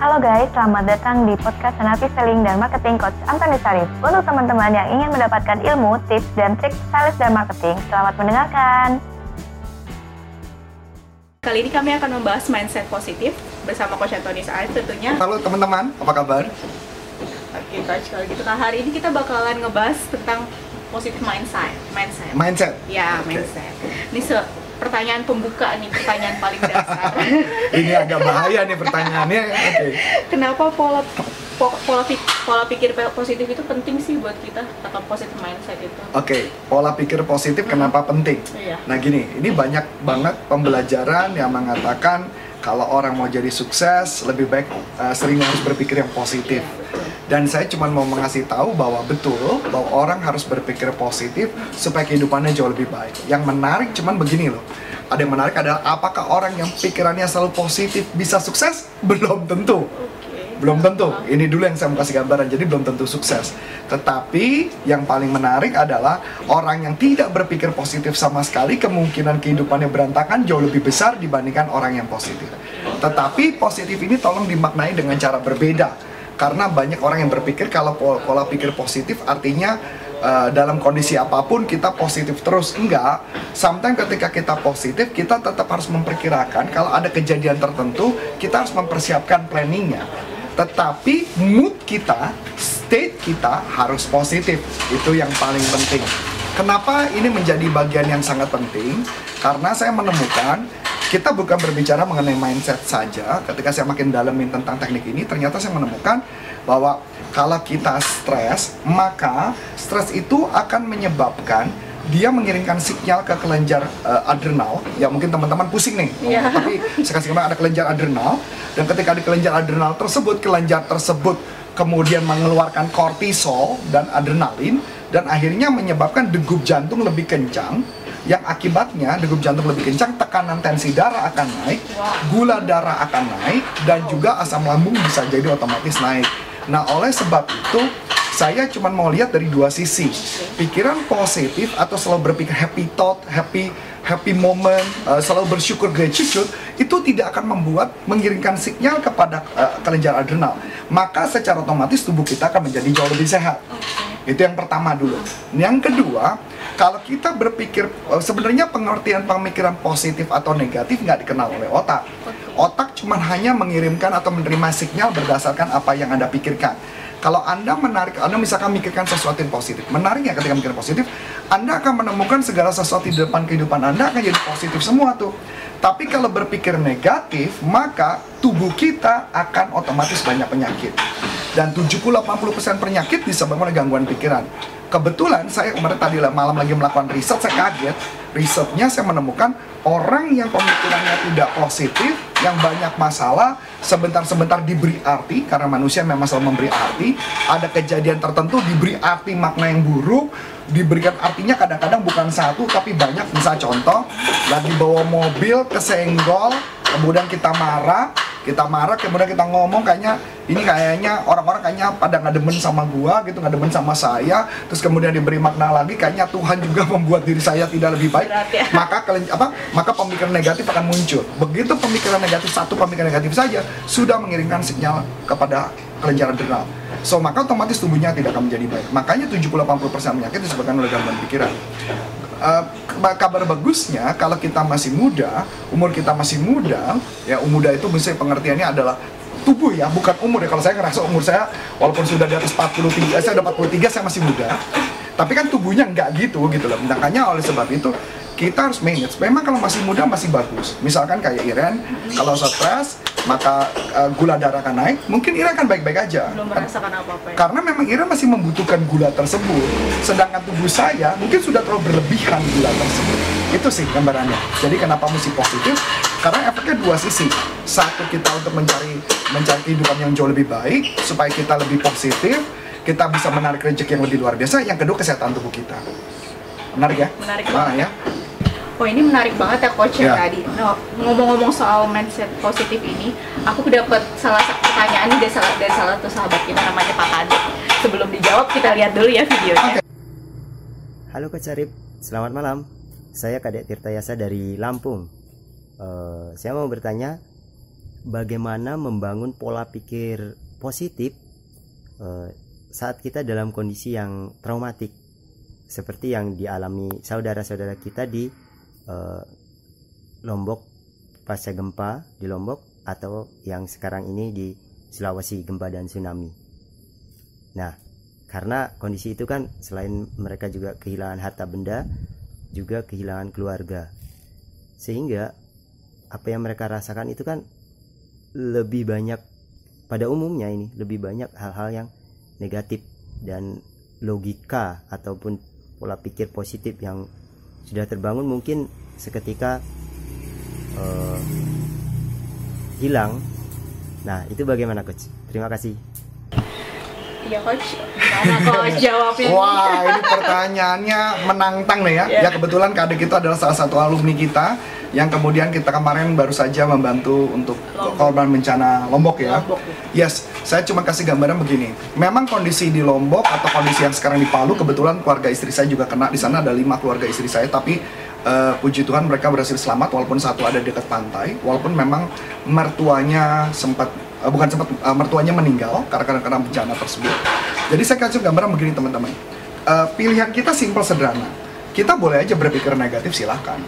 Halo guys, selamat datang di podcast Senapi Selling dan Marketing Coach Antoni Sarif. Untuk teman-teman yang ingin mendapatkan ilmu, tips, dan trik sales dan marketing, selamat mendengarkan. Kali ini kami akan membahas mindset positif bersama Coach Antoni Sarif tentunya. Halo teman-teman, apa kabar? Oke Coach, kalau gitu nah hari ini kita bakalan ngebahas tentang positive mindset. Mindset. Mindset. Ya, Oke. mindset. Ini se pertanyaan pembuka nih, pertanyaan paling dasar. Ini agak bahaya nih pertanyaannya. Oke. Kenapa pola po- pola, pik- pola pikir positif itu penting sih buat kita atau positive mindset itu? Oke, pola pikir positif kenapa penting? Iya. Nah gini, ini banyak banget pembelajaran yang mengatakan kalau orang mau jadi sukses lebih baik uh, sering harus berpikir yang positif. Dan saya cuma mau mengasih tahu bahwa betul bahwa orang harus berpikir positif supaya kehidupannya jauh lebih baik. Yang menarik cuman begini loh. Ada yang menarik adalah apakah orang yang pikirannya selalu positif bisa sukses? Belum tentu. Belum tentu. Ini dulu yang saya mau kasih gambaran. Jadi belum tentu sukses. Tetapi yang paling menarik adalah orang yang tidak berpikir positif sama sekali kemungkinan kehidupannya berantakan jauh lebih besar dibandingkan orang yang positif. Tetapi positif ini tolong dimaknai dengan cara berbeda. Karena banyak orang yang berpikir kalau pola, pola pikir positif artinya uh, dalam kondisi apa pun kita positif terus. Enggak. Sometimes ketika kita positif kita tetap harus memperkirakan kalau ada kejadian tertentu kita harus mempersiapkan planningnya tetapi mood kita, state kita harus positif. Itu yang paling penting. Kenapa ini menjadi bagian yang sangat penting? Karena saya menemukan kita bukan berbicara mengenai mindset saja. Ketika saya makin dalemin tentang teknik ini, ternyata saya menemukan bahwa kalau kita stres, maka stres itu akan menyebabkan dia mengirimkan sinyal ke kelenjar eh, adrenal. Ya mungkin teman-teman pusing nih. Iya. Tapi saya kasih gambar ada kelenjar adrenal dan ketika di kelenjar adrenal tersebut kelenjar tersebut kemudian mengeluarkan kortisol dan adrenalin dan akhirnya menyebabkan degup jantung lebih kencang yang akibatnya degup jantung lebih kencang tekanan tensi darah akan naik gula darah akan naik dan juga asam lambung bisa jadi otomatis naik nah oleh sebab itu saya cuma mau lihat dari dua sisi. Pikiran positif atau selalu berpikir happy thought happy happy moment uh, selalu bersyukur gratitude itu tidak akan membuat mengirimkan sinyal kepada uh, kelenjar adrenal. Maka secara otomatis tubuh kita akan menjadi jauh lebih sehat. Itu yang pertama dulu. Yang kedua kalau kita berpikir uh, sebenarnya pengertian pemikiran positif atau negatif nggak dikenal oleh otak. Otak cuma hanya mengirimkan atau menerima sinyal berdasarkan apa yang anda pikirkan kalau Anda menarik, Anda misalkan mikirkan sesuatu yang positif, menariknya ketika mikir positif, Anda akan menemukan segala sesuatu di depan kehidupan Anda akan jadi positif semua tuh. Tapi kalau berpikir negatif, maka tubuh kita akan otomatis banyak penyakit. Dan 70-80% penyakit disebabkan oleh gangguan pikiran. Kebetulan saya kemarin tadi malam lagi melakukan riset, saya kaget. Risetnya saya menemukan orang yang pemikirannya tidak positif, yang banyak masalah, sebentar-sebentar diberi arti, karena manusia memang selalu memberi arti, ada kejadian tertentu diberi arti makna yang buruk, diberikan artinya kadang-kadang bukan satu, tapi banyak. Misal contoh, lagi bawa mobil, kesenggol, kemudian kita marah, kita marah, kemudian kita ngomong kayaknya ini kayaknya orang-orang kayaknya pada nggak demen sama gua gitu, nggak demen sama saya, terus kemudian diberi makna lagi kayaknya Tuhan juga membuat diri saya tidak lebih baik, Berat ya. maka apa maka pemikiran negatif akan muncul. Begitu pemikiran negatif satu pemikiran negatif saja sudah mengirimkan sinyal kepada kelenjar adrenal. So maka otomatis tubuhnya tidak akan menjadi baik. Makanya 70-80% penyakit disebabkan oleh gangguan pikiran. Keba- kabar bagusnya kalau kita masih muda, umur kita masih muda, ya muda itu misalnya pengertiannya adalah tubuh ya, bukan umur ya. Kalau saya ngerasa umur saya walaupun sudah di atas 43, eh, saya udah 43 saya masih muda. Tapi kan tubuhnya nggak gitu gitu loh. Makanya oleh sebab itu kita harus manage. Memang kalau masih muda masih bagus. Misalkan kayak Iren, kalau stres maka eh, gula darah akan naik. Mungkin Iren akan baik-baik aja. Belum Kan- merasakan apa-apa ya. karena memang Ira masih membutuhkan gula tersebut sedangkan tubuh saya mungkin sudah terlalu berlebihan gula tersebut itu sih gambarannya jadi kenapa mesti positif karena efeknya dua sisi satu kita untuk mencari mencari kehidupan yang jauh lebih baik supaya kita lebih positif kita bisa menarik rezeki yang lebih luar biasa yang kedua kesehatan tubuh kita menarik ya Menarik nah, ya Oh ini menarik banget ya coach ya Ya. tadi. Nah, ngomong-ngomong soal mindset positif ini, aku dapat salah satu pertanyaan nih dari salah dari salah satu sahabat kita namanya Pak Kade. Sebelum dijawab kita lihat dulu ya videonya. Oke. Halo Coach Arif, selamat malam. Saya Kadek Tirtayasa dari Lampung. Eh, saya mau bertanya, bagaimana membangun pola pikir positif eh, saat kita dalam kondisi yang traumatik seperti yang dialami saudara-saudara kita di eh, Lombok pasca gempa di Lombok atau yang sekarang ini di Sulawesi gempa dan tsunami. Nah, karena kondisi itu kan selain mereka juga kehilangan harta benda, juga kehilangan keluarga. Sehingga apa yang mereka rasakan itu kan lebih banyak pada umumnya ini lebih banyak hal-hal yang negatif dan logika ataupun pola pikir positif yang sudah terbangun mungkin seketika uh, hilang. Nah, itu bagaimana coach? Terima kasih. Iya coach, gimana coach jawabnya? Wah, ini pertanyaannya menantang nih ya. Yeah. Ya kebetulan Kadek itu adalah salah satu alumni kita yang kemudian kita kemarin baru saja membantu untuk Lombok. korban bencana Lombok ya. Lombok. Yes, saya cuma kasih gambaran begini. Memang kondisi di Lombok atau kondisi yang sekarang di Palu, kebetulan keluarga istri saya juga kena. Di sana ada lima keluarga istri saya, tapi eh, puji Tuhan mereka berhasil selamat walaupun satu ada dekat pantai. Walaupun memang mertuanya sempat eh, bukan sempat eh, mertuanya meninggal karena karena bencana tersebut. Jadi saya kasih gambaran begini teman-teman. Eh, pilihan kita simpel sederhana. Kita boleh aja berpikir negatif silahkan.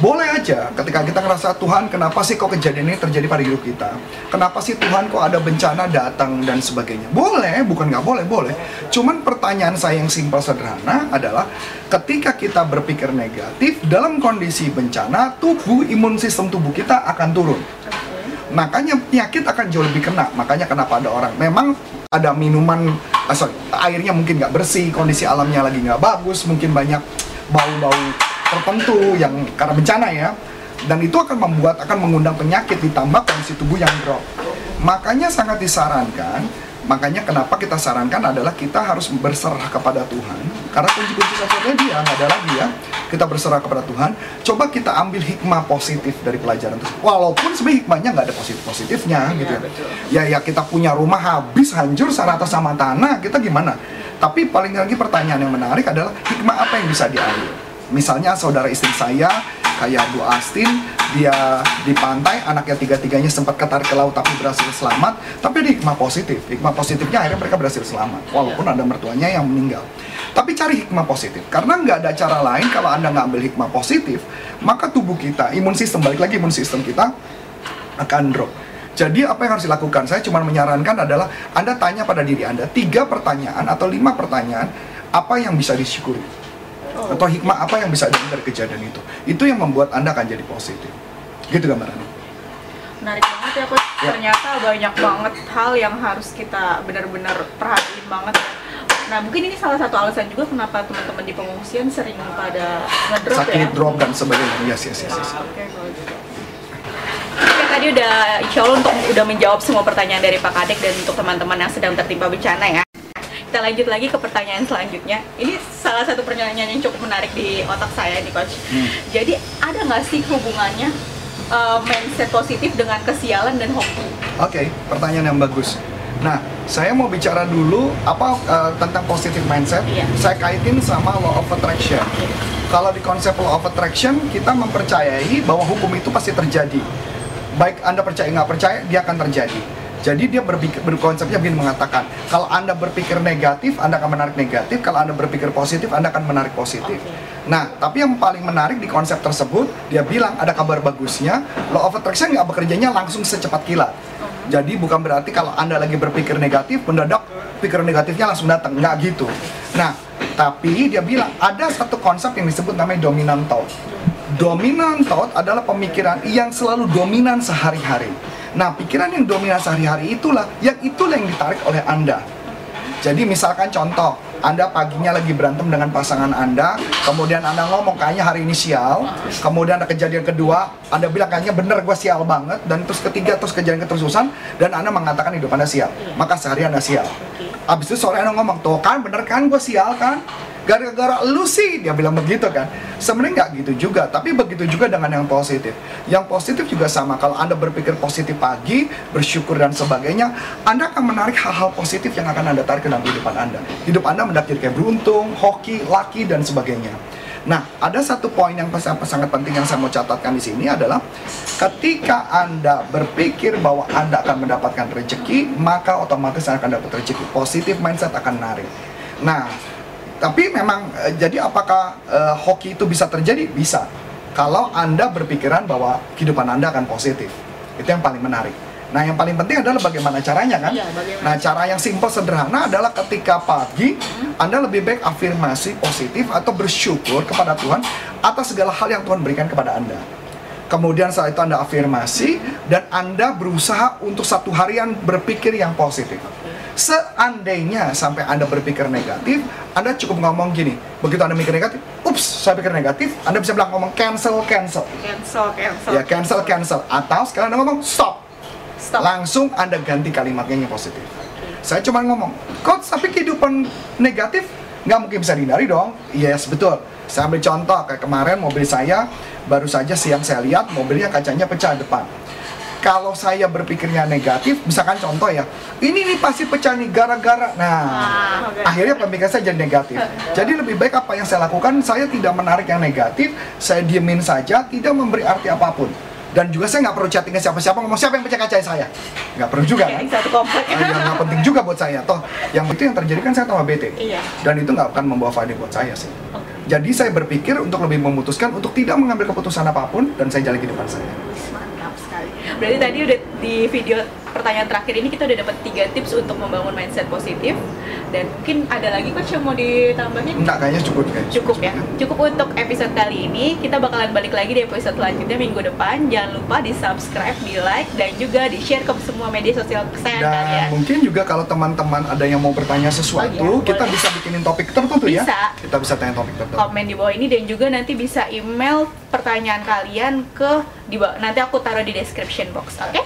Boleh aja ketika kita ngerasa Tuhan kenapa sih kok kejadian ini terjadi pada hidup kita? Kenapa sih Tuhan kok ada bencana datang? Dan sebagainya. Boleh, bukan nggak boleh, boleh. Cuman pertanyaan saya yang simpel sederhana adalah Ketika kita berpikir negatif dalam kondisi bencana Tubuh, imun sistem tubuh kita akan turun. Makanya penyakit akan jauh lebih kena. Makanya kenapa ada orang Memang ada minuman, ah, sorry, airnya mungkin nggak bersih Kondisi alamnya lagi nggak bagus Mungkin banyak bau-bau tertentu yang karena bencana ya. Dan itu akan membuat akan mengundang penyakit ditambah kondisi tubuh yang drop. Makanya sangat disarankan makanya kenapa kita sarankan adalah kita harus berserah kepada Tuhan. Karena kunci-kunci satunya dia nggak ada lagi ya. Kita berserah kepada Tuhan. Coba kita ambil hikmah positif dari pelajaran itu walaupun sebenarnya hikmahnya nggak ada positif positifnya Iya, gitu ya. betul. ya ya kita punya rumah habis hancur serata sama tanah kita gimana? Tapi paling lagi pertanyaan yang menarik adalah hikmah apa yang bisa diambil? Misalnya saudara istri saya kayak Bu Astin. Dia di pantai anaknya tiga-tiganya sempat ketarik ke laut tapi berhasil selamat. Tapi ada hikmah positif. Hikmah positifnya akhirnya mereka berhasil selamat walaupun ada mertuanya yang meninggal. Tapi cari hikmah positif. Karena nggak ada cara lain kalau anda nggak ambil hikmah positif maka tubuh kita imun sistem balik lagi imun sistem kita akan drop. Jadi apa yang harus dilakukan? Saya cuma menyarankan adalah Anda tanya pada diri Anda tiga pertanyaan atau lima pertanyaan apa yang bisa disyukuri atau hikmah apa yang bisa diambil dari kejadian itu. Itu yang membuat Anda akan jadi positif. Gitu gambarannya. menarik banget ya coach. Ya. Ternyata banyak banget hal yang harus kita benar-benar perhatiin banget ya. Nah mungkin ini salah satu alasan juga kenapa teman-teman di pengungsian sering pada ngedrop Sakit, ya. drop dan sebagainya. Yes, yes, yes. yes. Oke kalau gitu. Oke, tadi udah insya Allah untuk udah menjawab semua pertanyaan dari Pak Kadek dan untuk teman-teman yang sedang tertimpa bencana ya. Kita lanjut lagi ke pertanyaan selanjutnya. Ini salah satu pertanyaan yang cukup menarik di otak saya nih coach. Hmm. Jadi ada nggak sih hubungannya uh, mindset positif dengan kesialan dan hoki? Oke, pertanyaan yang bagus. Nah, saya mau bicara dulu apa eh, tentang positive mindset. Iya. Saya kaitin sama law of attraction. Kalau di konsep law of attraction, kita mempercayai bahwa hukum itu pasti terjadi. Baik Anda percaya nggak percaya, dia akan terjadi. Jadi dia berpikir, berkonsepnya begini mengatakan, kalau Anda berpikir negatif, Anda akan menarik negatif. Kalau Anda berpikir positif, Anda akan menarik positif. Oke. Nah, tapi yang paling menarik di konsep tersebut, dia bilang ada kabar bagusnya, law of attraction nggak bekerjanya langsung secepat kilat. Jadi bukan berarti kalau Anda lagi berpikir negatif, mendadak pikiran negatifnya langsung datang, nggak gitu. Nah, tapi dia bilang ada satu konsep yang disebut namanya dominant thought. Dominant thought adalah pemikiran yang selalu dominan sehari-hari. Nah, pikiran yang dominan sehari-hari itulah yang itulah yang ditarik oleh Anda. Jadi misalkan contoh, Anda paginya lagi berantem dengan pasangan Anda, kemudian Anda ngomong kayaknya hari ini sial, kemudian ada kejadian kedua, Anda bilang kayaknya bener gue sial banget, dan terus ketiga terus kejadian keterusan, dan Anda mengatakan hidup Anda sial, maka sehari Anda sial. Abis itu sore Anda ngomong, tuh kan bener kan gue sial kan? Gara-gara lu sih, dia bilang begitu kan. Sebenarnya nggak gitu juga, tapi begitu juga dengan yang positif. Yang positif juga sama, kalau Anda berpikir positif pagi, bersyukur dan sebagainya, Anda akan menarik hal-hal positif yang akan Anda tarik ke dalam kehidupan Anda. Hidup Anda mendapat jadi kayak beruntung, hoki, laki, dan sebagainya. Nah, ada satu poin yang sangat penting yang saya mau catatkan di sini adalah ketika Anda berpikir bahwa Anda akan mendapatkan rezeki, maka otomatis Anda akan dapat rezeki. Positif mindset akan menarik. Nah, tapi memang eh, jadi apakah eh, hoki itu bisa terjadi? Bisa. Kalau Anda berpikiran bahwa kehidupan Anda akan positif. Itu yang paling menarik. Nah, yang paling penting adalah bagaimana caranya kan? Iya, bagaimana Nah, cara yang simpel sederhana adalah ketika pagi Anda lebih baik afirmasi positif atau bersyukur kepada Tuhan atas segala hal yang Tuhan berikan kepada Anda. Kemudian saat itu Anda afirmasi dan Anda berusaha untuk satu harian berpikir yang positif. Seandainya sampai Anda berpikir negatif, Anda cukup ngomong gini. Begitu Anda mikir negatif, ups, saya pikir negatif, Anda bisa bilang ngomong cancel, cancel. Cancel, cancel. Ya, cancel, cancel. Atau sekarang Anda ngomong stop. Stop. Langsung Anda ganti kalimatnya yang positif. Saya cuma ngomong, kok tapi kehidupan negatif nggak mungkin bisa dihindari dong. Yes, betul. Saya ambil contoh, kayak kemarin mobil saya, baru saja siang saya lihat mobilnya kacanya pecah depan. Kalau saya berpikirnya negatif, misalkan contoh ya, ini nih pasti pecah nih gara-gara. Nah, Ah, akhirnya pemikiran saya jadi negatif. Jadi lebih baik apa yang saya lakukan, saya tidak menarik yang negatif, saya diemin saja, tidak memberi arti apa pun. Dan juga saya nggak perlu chatting ke siapa-siapa ngomong siapa yang pecah kaca saya. Nggak perlu juga kan? Satu komplek. Ah, yang nggak penting juga buat saya. Toh yang itu yang terjadi kan saya tambah bete. Iya. Dan itu nggak akan membawa faedah buat saya sih. Jadi saya berpikir untuk lebih memutuskan untuk tidak mengambil keputusan apa pun dan saya jalani kehidupan saya. Mantap sekali. Berarti tadi udah di video pertanyaan terakhir ini kita udah dapat tiga tips untuk membangun mindset positif dan mungkin ada lagi coach yang mau ditambahin? Enggak kayaknya cukup kayak. Cukup ya. Cukup untuk episode kali ini. Kita bakalan balik lagi di episode selanjutnya minggu depan. Jangan lupa di subscribe, di like dan juga di share ke semua media sosial kesayangan Dan kalian. mungkin juga kalau teman-teman ada yang mau bertanya sesuatu, Oh iya, kita boleh. bisa bikinin topik tertentu ya. Bisa. Kita bisa tanya topik tertentu. komen di bawah ini dan juga nanti bisa email pertanyaan kalian ke di bawah nanti aku taruh di description box oke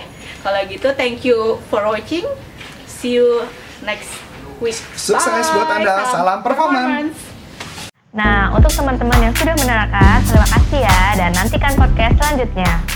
kalau gitu thank you for watching see you next week Sukses buat Anda. Salam performance. Nah, untuk teman-teman yang sudah menerangkan, terima kasih ya dan nantikan podcast selanjutnya.